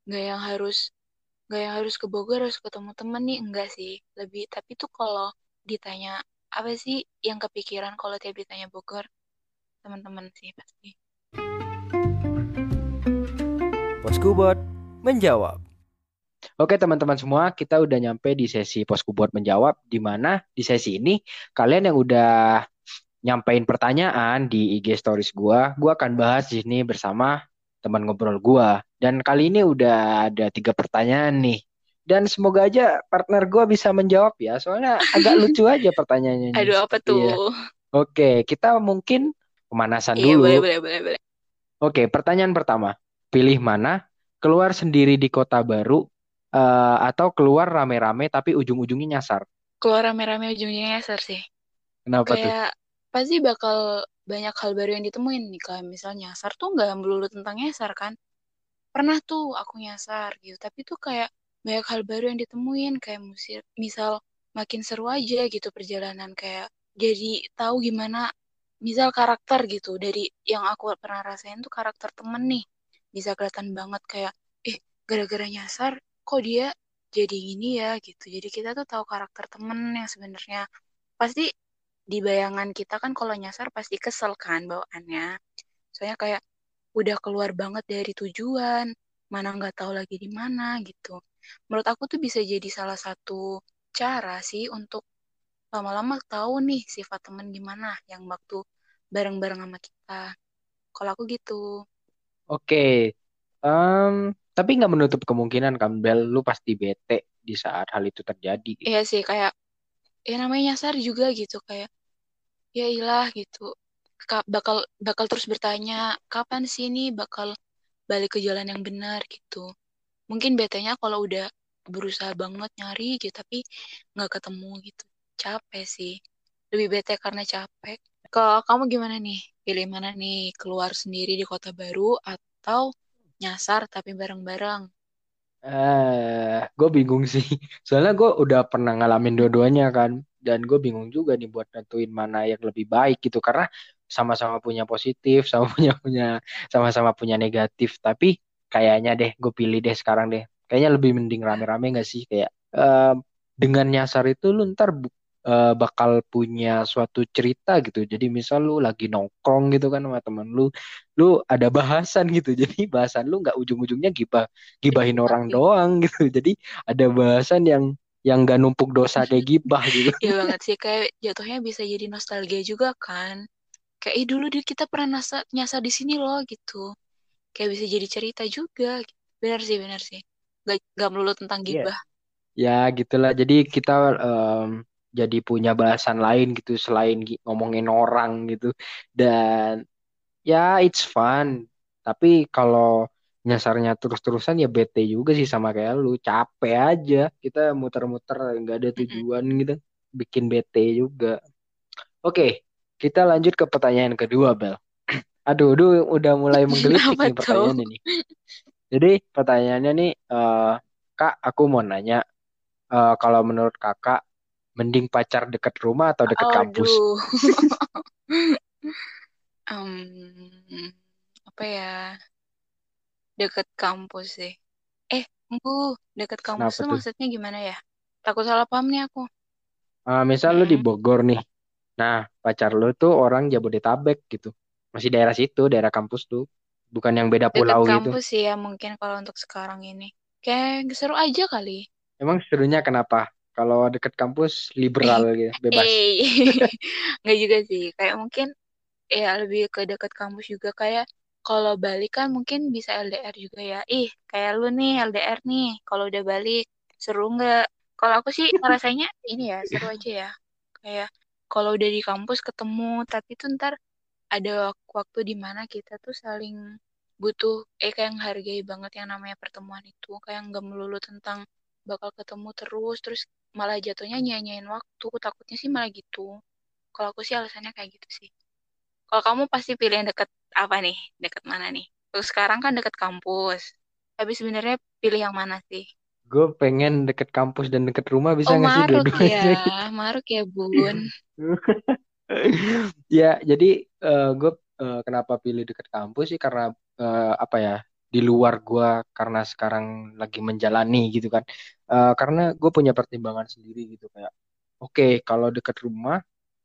Nggak yang harus nggak yang harus ke Bogor harus ketemu temen nih enggak sih. Lebih tapi tuh kalau ditanya apa sih yang kepikiran kalau tiap ditanya Bogor? Teman-teman sih pasti. Poskubot menjawab Oke teman-teman semua, kita udah nyampe di sesi Poskubot menjawab, di mana di sesi ini kalian yang udah nyampein pertanyaan di IG Stories gua, gua akan bahas di sini bersama teman ngobrol gua. Dan kali ini udah ada tiga pertanyaan nih. Dan semoga aja partner gua bisa menjawab ya, soalnya agak lucu aja pertanyaannya. aduh apa tuh iya. Oke, kita mungkin pemanasan iya, dulu. boleh, boleh, boleh, boleh. Oke, pertanyaan pertama. Pilih mana? Keluar sendiri di kota baru uh, atau keluar rame-rame tapi ujung-ujungnya nyasar? Keluar rame-rame ujungnya nyasar sih. Kenapa Kayak tuh? pasti bakal banyak hal baru yang ditemuin nih. Kayak misalnya nyasar tuh nggak melulu tentang nyasar kan? Pernah tuh aku nyasar gitu. Tapi tuh kayak banyak hal baru yang ditemuin. Kayak musir misal makin seru aja gitu perjalanan. Kayak jadi tahu gimana misal karakter gitu. Dari yang aku pernah rasain tuh karakter temen nih. Bisa kelihatan banget kayak eh gara-gara nyasar kok dia jadi gini ya gitu jadi kita tuh tahu karakter temen yang sebenarnya pasti di bayangan kita kan kalau nyasar pasti kesel kan bawaannya. Soalnya kayak udah keluar banget dari tujuan, mana nggak tahu lagi di mana gitu. Menurut aku tuh bisa jadi salah satu cara sih untuk lama-lama tahu nih sifat temen gimana yang waktu bareng-bareng sama kita. Kalau aku gitu. Oke, um, tapi nggak menutup kemungkinan kan Bel, lu pasti bete di saat hal itu terjadi. Gitu. Iya sih, kayak ya namanya nyasar juga gitu. Kayak ya ilah gitu. Bakal bakal terus bertanya kapan sih ini bakal balik ke jalan yang benar? Gitu. Mungkin betanya kalau udah berusaha banget nyari gitu tapi nggak ketemu gitu. Capek sih. Lebih bete karena capek. Kalau kamu gimana nih? Pilih mana nih? Keluar sendiri di kota baru atau nyasar tapi bareng-bareng. Eh gue bingung sih. Soalnya gue udah pernah ngalamin dua-duanya kan. Dan gue bingung juga nih buat nentuin mana yang lebih baik gitu. Karena sama-sama punya positif sama punya punya sama-sama punya negatif. Tapi kayaknya deh gue pilih deh sekarang deh. Kayaknya lebih mending rame-rame gak sih? Kayak eh, dengan nyasar itu lu ntar eh, bakal punya suatu cerita gitu. Jadi misal lu lagi nongkrong gitu kan sama temen lu lu ada bahasan gitu. Jadi bahasan lu nggak ujung-ujungnya gibah gibahin orang Iya. doang gitu. Jadi ada bahasan yang yang gak numpuk dosa kayak gibah gitu. Iya banget sih. Kayak jatuhnya bisa jadi nostalgia juga kan. Kayak eh dulu kita pernah nasa, nyasar di sini loh gitu. Kayak bisa jadi cerita juga. Benar sih benar sih. Gak, gak melulu tentang Iya. gibah. Ya gitulah. Jadi kita em, jadi punya bahasan lain gitu selain gi- ngomongin orang gitu. Dan ya it's fun. Tapi kalau nyasarnya terus-terusan ya bete juga sih sama kayak lu. Capek aja kita muter-muter nggak ada tujuan gitu. Bikin bete juga. Oke kita lanjut ke pertanyaan kedua Bel. Aduh aduh udah mulai menggelitik nih tuh? pertanyaannya nih jadi pertanyaannya nih eh, kak aku mau nanya eh, kalau menurut kakak mending pacar dekat rumah atau dekat kampus aduh Em, apa ya deket kampus sih eh tunggu deket kampus kenapa tuh maksudnya gimana ya takut salah paham nih aku Eh, misal lu di Mm-mm. Bogor nih Nah, pacar lu tuh orang Jabodetabek gitu. Masih daerah situ, daerah kampus tuh. Bukan yang beda deket pulau gitu. kampus sih ya mungkin kalau untuk sekarang ini kayak seru aja kali Emang serunya kenapa? Kalau deket kampus liberal gitu, bebas. eh nggak juga sih. Kayak mungkin ya lebih ke deket kampus juga. Kayak kalau balik kan mungkin bisa LDR juga ya. Ih kayak lu nih LDR nih kalau udah balik seru nggak? Kalau aku sih rasanya ini ya seru aja ya. Kayak kalau udah di kampus ketemu tapi tuh ntar ada waktu di mana kita tuh saling butuh eh kayak menghargai banget yang namanya pertemuan itu. Kayak nggak melulu tentang bakal ketemu terus terus malah jatuhnya nyanyain waktu. Takutnya sih malah gitu. Kalau aku sih alasannya kayak gitu sih. Kalau kamu pasti pilih yang deket apa nih? Deket mana nih? Terus sekarang kan deket kampus. Tapi sebenarnya pilih yang mana sih? Gue pengen deket kampus dan deket rumah bisa oh nggak sih maruk dua-duanya? ya. Gitu. maruk ya bun. Ya, jadi gue kenapa pilih deket kampus sih? Karena eh, apa ya di luar gue karena sekarang lagi menjalani gitu kan. Eh, karena gue punya pertimbangan sendiri gitu kayak, oke kalau deket rumah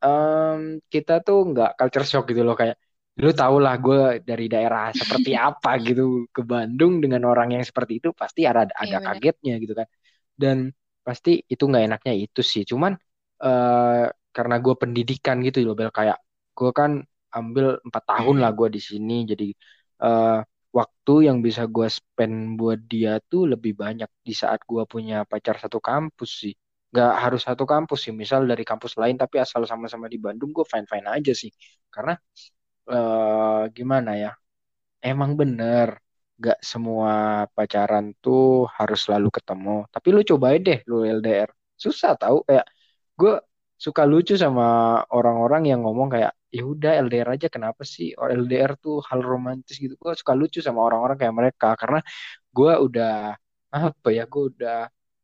em, kita tuh nggak culture shock gitu loh kayak lu tau lah gue dari daerah seperti apa gitu ke Bandung dengan orang yang seperti itu pasti ada iya ada benar kagetnya gitu kan. Dan pasti itu nggak enaknya itu sih cuman eh karena gue pendidikan gitu loh Bel kayak gue kan ambil empat tahun lah gue di sini jadi eh waktu yang bisa gue spend buat dia tuh lebih banyak di saat gue punya pacar satu kampus sih. Nggak harus satu kampus sih misal dari kampus lain tapi asal sama-sama di Bandung gue fine fine aja sih. Karena eh gimana ya emang bener gak semua pacaran tuh harus selalu ketemu. Tapi lu cobain deh lu LDR susah tahu kayak gue suka lucu sama orang-orang yang ngomong kayak ya udah LDR aja kenapa sih? Oh, LDR tuh hal romantis gitu. Gue suka lucu sama orang-orang kayak mereka karena gue udah apa ya gue udah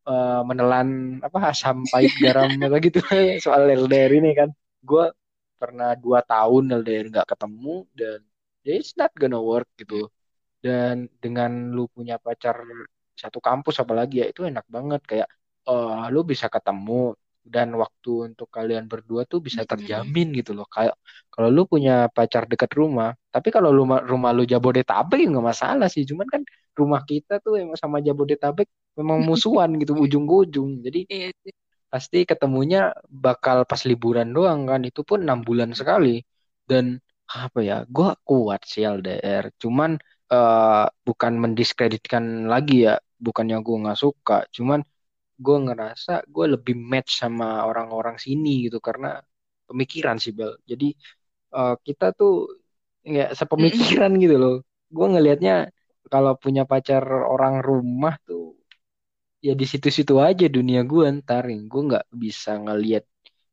eh, menelan apa asam pahit garam apa gitu soal LDR ini kan. Gue pernah dua tahun LDR nggak ketemu dan ya it's not gonna work gitu. Dan dengan lu punya pacar satu kampus apalagi ya itu enak banget. Kayak eh lu bisa ketemu dan waktu untuk kalian berdua tuh bisa terjamin gitu loh. Kayak kalau lu punya pacar dekat rumah tapi kalau lu rumah lu Jabodetabek ya nggak masalah sih. Cuman kan rumah kita tuh emang sama Jabodetabek memang musuhan gitu ujung ke ujung jadi iya pasti ketemunya bakal pas liburan doang kan. Itu pun enam bulan sekali. Dan apa ya gue kuat sih LDR cuman eh, bukan mendiskreditkan lagi ya. Bukannya gue nggak suka. Cuman gue ngerasa gue lebih match sama orang-orang sini gitu karena pemikiran sih Bel. Jadi eh, kita tuh ya Mm-mm. sepemikiran gitu loh. Gue ngelihatnya kalau punya pacar orang rumah tuh ya di situ-situ aja dunia gue ntar gue nggak bisa ngelihat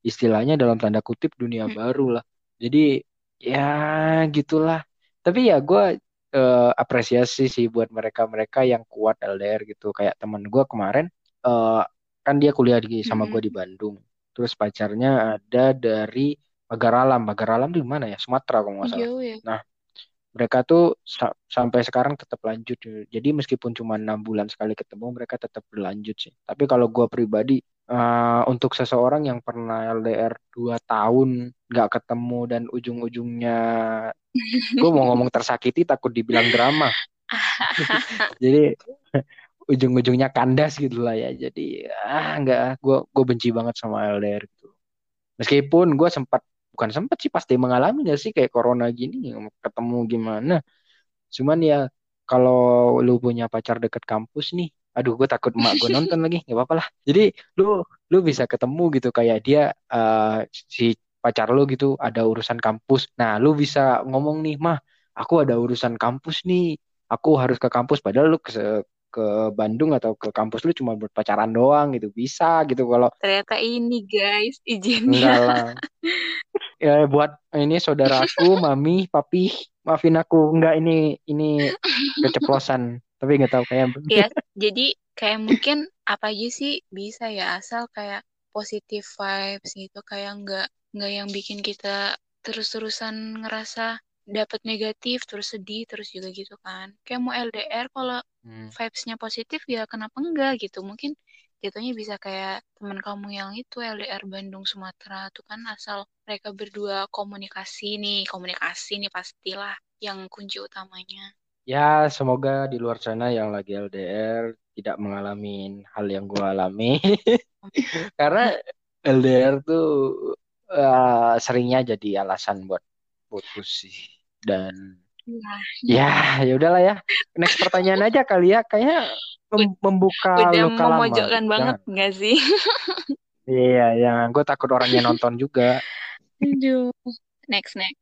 istilahnya dalam tanda kutip dunia Hmm. baru lah. Jadi ya gitulah. Tapi ya gue eh, apresiasi sih buat mereka-mereka yang kuat LDR gitu. Kayak teman gue kemarin eh, kan dia kuliah di sama gue di Bandung. Terus pacarnya ada dari Magaralam. Magaralam di mana ya? Sumatera kalau nggak salah. Jauh ya. nah mereka tuh sa- sampai sekarang tetap lanjut. Jadi meskipun cuma enam bulan sekali ketemu mereka tetap berlanjut sih. Tapi kalau gue pribadi eh, untuk seseorang yang pernah LDR 2 tahun nggak ketemu dan ujung-ujungnya gue mau ngomong tersakiti takut dibilang drama. Jadi ujung-ujungnya kandas gitu lah ya. Jadi ah nggak gue gue benci banget sama LDR gitu. Meskipun gue sempat bukan sempat sih pasti mengalami nggak sih kayak corona gini ketemu gimana. Cuman ya kalau lu punya pacar deket kampus nih aduh gue takut emak gue nonton lagi nggak apa-apa lah. Jadi lu lu bisa ketemu gitu kayak dia eh, si pacar lu gitu ada urusan kampus. Nah lu bisa ngomong nih mah aku ada urusan kampus nih aku harus ke kampus. Padahal lu ke ke Bandung atau ke kampus lu cuma buat pacaran doang gitu. Bisa gitu kalau Ternyata ini guys izinnya. lah. Ya buat ini saudaraku mami papi maafin aku. Enggak ini ini keceplosan. Tapi nggak tahu kayak Ya, jadi kayak mungkin apa aja sih bisa ya asal kayak positive vibes gitu kayak nggak nggak yang bikin kita terus-terusan ngerasa dapat negatif terus sedih terus juga gitu kan. Kayak mau LDR kalau Hmm. vibes-nya positif ya kenapa enggak gitu mungkin jatuhnya bisa kayak teman kamu yang itu LDR Bandung Sumatera tuh kan asal mereka berdua komunikasi nih komunikasi nih pastilah yang kunci utamanya Ya, semoga di luar sana yang lagi LDR tidak mengalami hal yang gue alami. Karena LDR tuh eh, seringnya jadi alasan buat putus sih. Dan ya, ya udahlah ya. Next pertanyaan aja kali ya. Kayak mem- membuka udah luka lama. memojokkan banget nggak sih? Iya, yang gue takut orangnya nonton juga. Aduh. Next, next.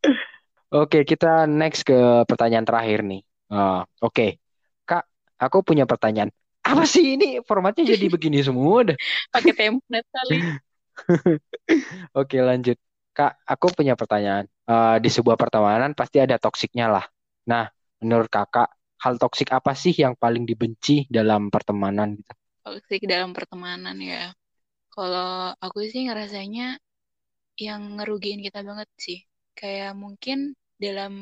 Oke, kita next ke pertanyaan terakhir nih. Ah, Oke, Kak, aku punya pertanyaan. Apa sih ini formatnya jadi begini semua? Pakai template kali. Oke, lanjut. Kak, aku punya pertanyaan. Eh, di sebuah pertemanan pasti ada toksiknya lah. Nah, menurut kakak, hal toksik apa sih yang paling dibenci dalam pertemanan gitu? Toxic dalam pertemanan ya. Kalau aku sih ngerasanya yang ngerugiin kita banget sih. Kayak mungkin dalam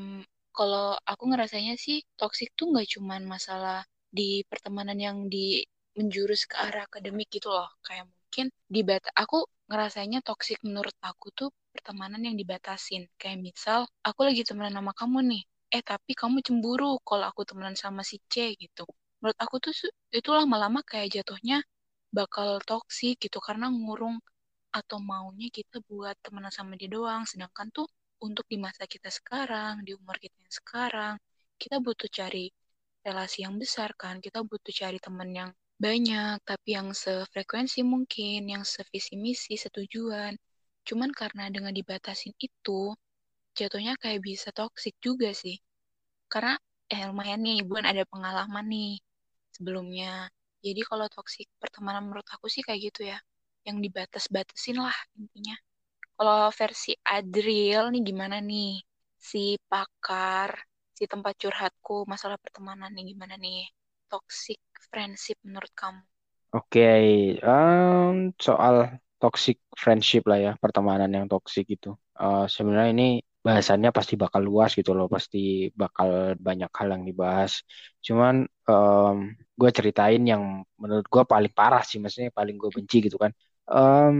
kalau aku ngerasanya sih toxic tuh nggak cuman masalah di pertemanan yang di menjurus ke arah akademik gitu loh. Kayak mungkin di aku ngerasanya toxic menurut aku tuh pertemanan yang dibatasin. Kayak misal aku lagi temenan sama kamu nih. Eh tapi kamu cemburu kalau aku temenan sama si C gitu. Menurut aku tuh itu lama-lama kayak jatuhnya bakal toksik gitu karena ngurung atau maunya kita buat temenan sama dia doang. Sedangkan tuh untuk di masa kita sekarang, di umur kita yang sekarang, kita butuh cari relasi yang besar kan. Kita butuh cari temen yang banyak, tapi yang sefrekuensi mungkin, yang sevisi misi, setujuan. Cuman karena dengan dibatasin itu, jatuhnya kayak bisa toksik juga sih. Karena eh lumayan nih, Buan ada pengalaman nih sebelumnya. Jadi kalau toksik pertemanan menurut aku sih kayak gitu ya. Yang dibatas-batasin lah intinya. Kalau versi Adriel nih gimana nih? Si pakar, si tempat curhatku masalah pertemanan nih gimana nih? Toxic friendship menurut kamu? Oke, em, soal toxic friendship lah ya, pertemanan yang toxic gitu. Eh, sebenarnya ini bahasannya pasti bakal luas gitu loh, pasti bakal banyak hal yang dibahas. Cuman em, gue ceritain yang menurut gue paling parah sih, maksudnya paling gue benci gitu kan. Em,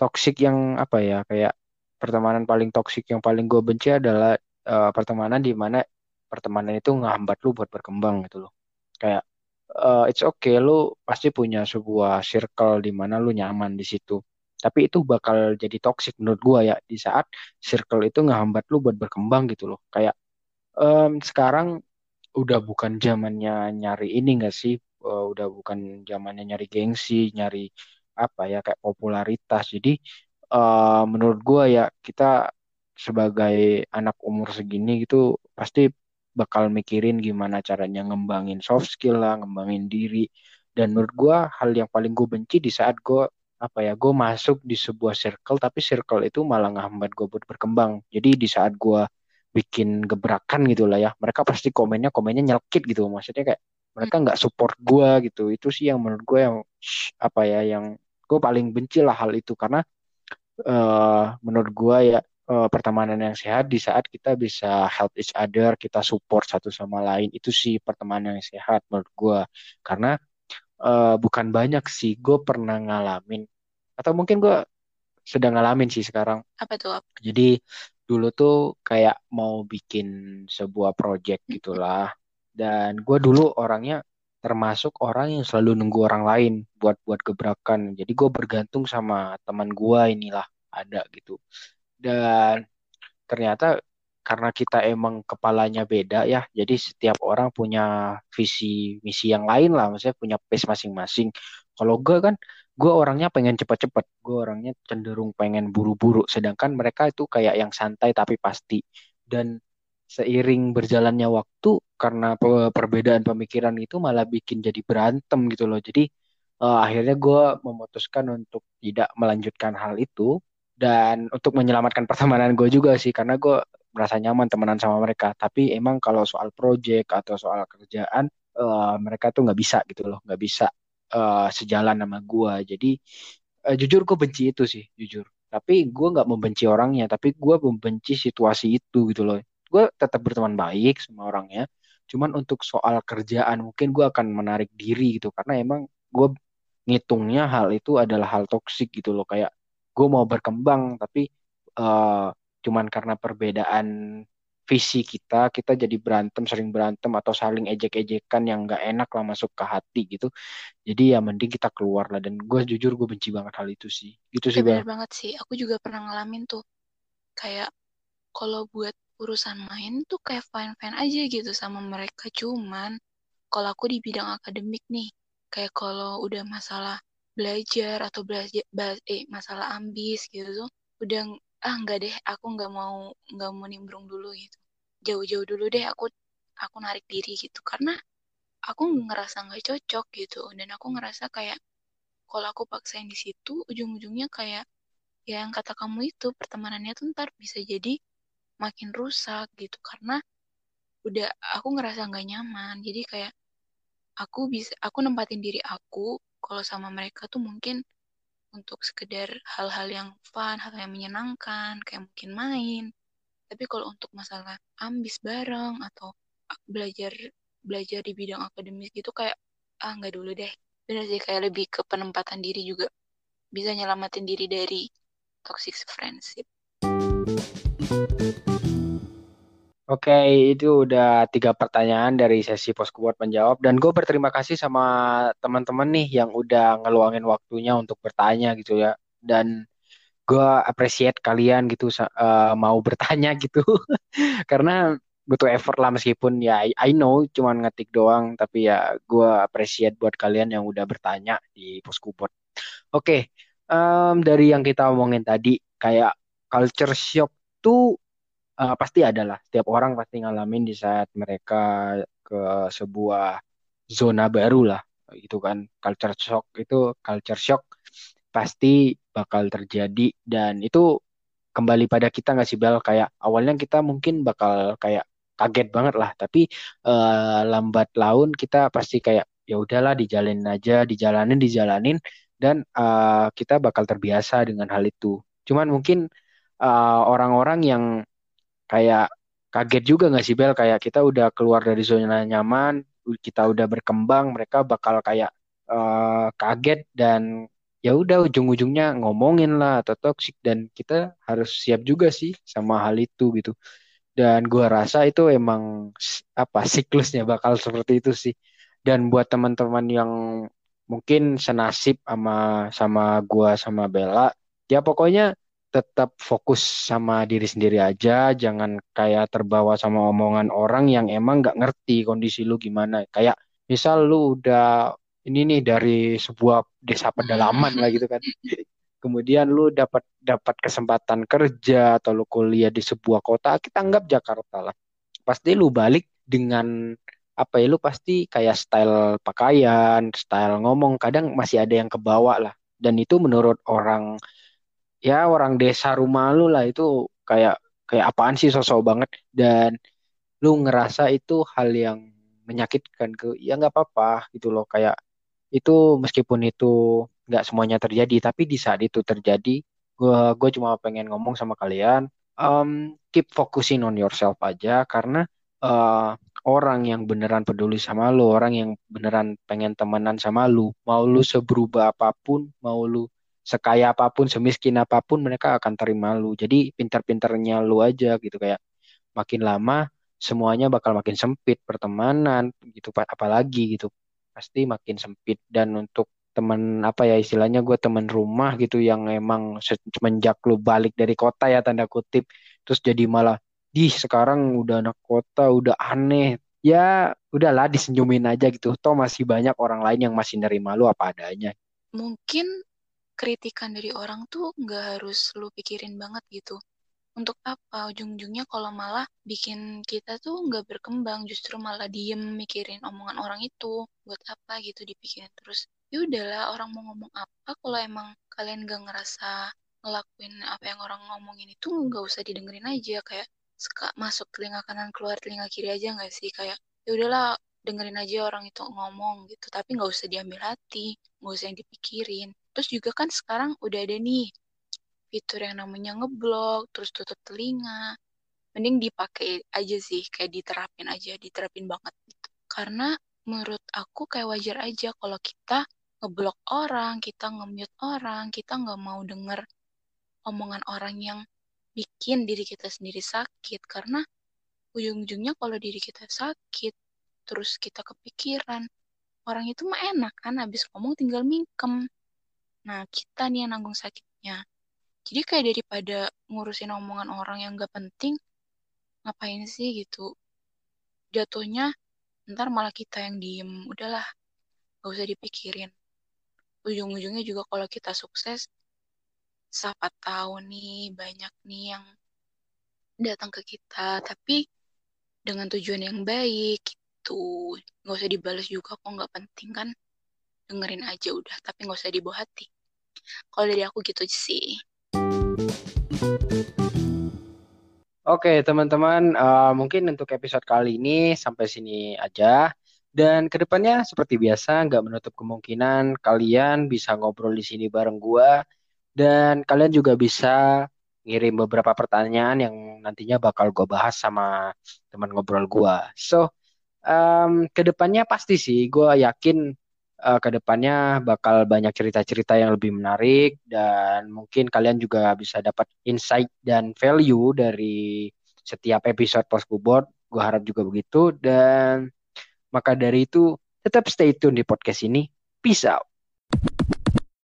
toxic yang apa ya, kayak pertemanan paling toxic yang paling gue benci adalah eh, pertemanan di mana pertemanan itu ngehambat lu buat berkembang gitu loh. Kayak eh, it's okay lu pasti punya sebuah circle di mana lu nyaman di situ. Tapi itu bakal jadi toxic menurut gua ya di saat circle itu ngehambat lu buat berkembang gitu loh. Kayak em, sekarang udah bukan zamannya nyari ini enggak sih? Eh, udah bukan zamannya nyari gengsi, nyari apa ya kayak popularitas. Jadi eh, menurut gua ya kita sebagai anak umur segini gitu pasti bakal mikirin gimana caranya ngembangin soft skill lah, ngembangin diri dan menurut gue hal yang paling gue benci di saat gue apa ya gue masuk di sebuah circle tapi circle itu malah ngehambat gue buat berkembang. Jadi di saat gue bikin gebrakan gitu lah ya mereka pasti komennya komennya nyelkit gitu. Maksudnya kayak mereka nggak support gue gitu. Itu sih yang menurut gue yang apa ya yang gue paling benci lah hal itu. Karena uh, menurut gue ya uh, pertemanan yang sehat di saat kita bisa help each other kita support satu sama lain itu sih pertemanan yang sehat menurut gue karena uh, bukan banyak sih gue pernah ngalamin. Atau mungkin gue sedang ngalamin sih sekarang. Apa tuh apa? jadi dulu tuh kayak mau bikin sebuah project gitulah. Dan gue dulu orangnya termasuk orang yang selalu nunggu orang lain buat buat gebrakan. Jadi gue bergantung sama teman gue inilah ada gitu. Dan ternyata karena kita emang kepalanya beda ya, jadi setiap orang punya visi misi yang lain lah, maksudnya punya pace masing-masing. Kalau gue kan, gue orangnya pengen cepat-cepat, gue orangnya cenderung pengen buru-buru, sedangkan mereka itu kayak yang santai tapi pasti. Dan seiring berjalannya waktu, karena perbedaan pemikiran itu malah bikin jadi berantem gitu loh. Jadi uh, akhirnya gue memutuskan untuk tidak melanjutkan hal itu dan untuk menyelamatkan pertemanan gue juga sih karena gue merasa nyaman temenan sama mereka. Tapi emang kalau soal project atau soal kerjaan uh, mereka tuh nggak bisa gitu loh. Nggak bisa uh, sejalan sama gue jadi uh, jujur gue benci itu sih jujur. Tapi gue nggak membenci orangnya. Tapi gue membenci situasi itu gitu loh. Gue tetap berteman baik sama orangnya. Cuman untuk soal kerjaan mungkin gue akan menarik diri gitu. Karena emang gue ngitungnya hal itu adalah hal toksik gitu loh. Kayak gue mau berkembang tapi uh, cuman karena perbedaan visi kita kita jadi berantem sering berantem atau saling ejek-ejekan yang nggak enak lah masuk ke hati gitu. Jadi ya mending kita keluar lah. Dan gue jujur gue benci banget hal itu sih. Gitu sih bener banget sih. Aku juga pernah ngalamin tuh. Kayak kalau buat urusan main tuh kayak fine fine aja gitu sama mereka. Cuman kalau aku di bidang akademik nih kayak kalau udah masalah belajar atau belajar eh masalah ambis gitu tuh udah ah nggak deh aku nggak mau nggak mau nimbrung dulu gitu. Jauh-jauh dulu deh aku aku narik diri gitu. Karena aku ngerasa nggak cocok gitu. Dan aku ngerasa kayak kalau aku paksain di situ ujung-ujungnya kayak ya yang kata kamu itu pertemanannya tuh ntar bisa jadi makin rusak gitu. Karena udah aku ngerasa nggak nyaman. Jadi kayak aku bisa aku nempatin diri aku kalau sama mereka tuh mungkin untuk sekedar hal-hal yang fun, hal yang menyenangkan, kayak mungkin main. Tapi kalau untuk masalah ambis bareng atau belajar belajar di bidang akademis gitu kayak ah nggak dulu deh. Bener sih kayak lebih ke penempatan diri juga bisa nyelamatin diri dari toxic friendship. Oke, itu udah tiga pertanyaan dari sesi posko buat menjawab. Dan gue berterima kasih sama teman-teman nih yang udah ngeluangin waktunya untuk bertanya gitu ya. Dan gue appreciate kalian gitu uh, mau bertanya gitu. Karena butuh effort lah meskipun ya I, know cuman ngetik doang. Tapi ya gue appreciate buat kalian yang udah bertanya di poskubot. Oke, um, dari yang kita omongin tadi kayak culture shock tuh uh, pasti ada lah. Setiap orang pasti ngalamin di saat mereka ke sebuah zona baru lah. Itu kan culture shock itu culture shock pasti bakal terjadi. Dan itu kembali pada kita nggak sih Bel? Kayak awalnya kita mungkin bakal kayak kaget banget lah. Tapi uh, lambat laun kita pasti kayak ya udahlah dijalanin aja dijalanin dijalanin. Dan uh, kita bakal terbiasa dengan hal itu. Cuman mungkin orang-orang uh, orang yang kayak kaget juga nggak sih Bel? Kayak kita udah keluar dari zona nyaman kita udah berkembang mereka bakal kayak uh, kaget dan ya udah ujung-ujungnya ngomongin lah atau toxic. Dan kita harus siap juga sih sama hal itu gitu. Dan gua rasa itu emang apa siklusnya bakal seperti itu sih. Dan buat teman-teman yang mungkin senasib sama sama gua sama Bella ya pokoknya tetap fokus sama diri sendiri aja, jangan kayak terbawa sama omongan orang yang emang nggak ngerti kondisi lu gimana. Kayak misal lu udah ini nih dari sebuah desa pedalaman lah gitu kan. Kemudian lu dapat dapat kesempatan kerja atau lu kuliah di sebuah kota, kita anggap Jakarta lah. Pasti lu balik dengan apa ya lu pasti kayak style pakaian, style ngomong kadang masih ada yang kebawa lah. Dan itu menurut orang ya orang desa rumah lu lah itu kayak kayak apaan sih sosok banget. Dan lu ngerasa itu hal yang menyakitkan ke ya nggak apa-apa gitu loh. Kayak itu meskipun itu nggak semuanya terjadi tapi di saat itu terjadi gue gue cuma pengen ngomong sama kalian um, keep focusing on yourself aja. Karena uh, orang yang beneran peduli sama lu orang yang beneran pengen temenan sama lu mau lu seberubah apa pun mau lu sekaya apa pun semiskin apa pun mereka akan terima lu. Jadi pintar-pintarnya lu aja gitu. Kayak makin lama semuanya bakal makin sempit. Pertemanan gitu apalagi gitu. Pasti makin sempit. Dan untuk teman apa ya istilahnya gue teman rumah gitu yang emang semenjak lu balik dari kota ya tanda kutip terus jadi malah di sekarang udah anak kota udah aneh. Ya udahlah disenyumin aja gitu. Toh masih banyak orang lain yang masih nerima lu apa adanya. Mungkin kritikan dari orang tuh nggak harus lu pikirin banget gitu. Untuk apa? Ujung-ujungnya kalau malah bikin kita tuh nggak berkembang justru malah diem mikirin omongan orang itu. Buat apa gitu dipikirin terus. Ya udahlah orang mau ngomong apa? Kalau emang kalian gak ngerasa ngelakuin apa yang orang ngomongin itu nggak usah didengerin aja. Kayak suka masuk telinga kanan keluar telinga kiri aja nggak sih? Kayak ya udahlah dengerin aja orang itu ngomong gitu. Tapi nggak usah diambil hati nggak usah yang dipikirin terus juga kan sekarang udah ada nih fitur yang namanya ngeblok, terus tutup telinga. Mending dipakai aja sih, kayak diterapin aja, diterapin banget gitu. Karena menurut aku kayak wajar aja kalau kita ngeblok orang, kita nge-mute orang, kita nggak mau denger omongan orang yang bikin diri kita sendiri sakit. Karena ujung-ujungnya kalau diri kita sakit, terus kita kepikiran, orang itu mah enak kan, habis ngomong tinggal mingkem. Nah, kita nih yang nanggung sakitnya. Jadi kayak daripada ngurusin omongan orang yang gak penting, ngapain sih gitu. Jatuhnya ntar malah kita yang diem. Udahlah, gak usah dipikirin. Ujung-ujungnya juga kalau kita sukses, siapa tahu nih banyak nih yang datang ke kita. Tapi dengan tujuan yang baik gitu. Gak usah dibalas juga kok gak penting kan. Dengerin aja udah, tapi gak usah dibawa hati. Kalau dari aku gitu sih. Oke, teman-teman, uh, mungkin untuk episode kali ini sampai sini aja. Dan ke depannya seperti biasa, nggak menutup kemungkinan kalian bisa ngobrol di sini bareng gua. Dan kalian juga bisa ngirim beberapa pertanyaan yang nantinya bakal gue bahas sama teman ngobrol gua. So, um, ke depannya pasti sih, gue yakin uh, ke depannya bakal banyak cerita-cerita yang lebih menarik dan mungkin kalian juga bisa dapat insight dan value dari setiap episode Post Board. Gue harap juga begitu dan maka dari itu tetap stay tune di podcast ini. Peace out.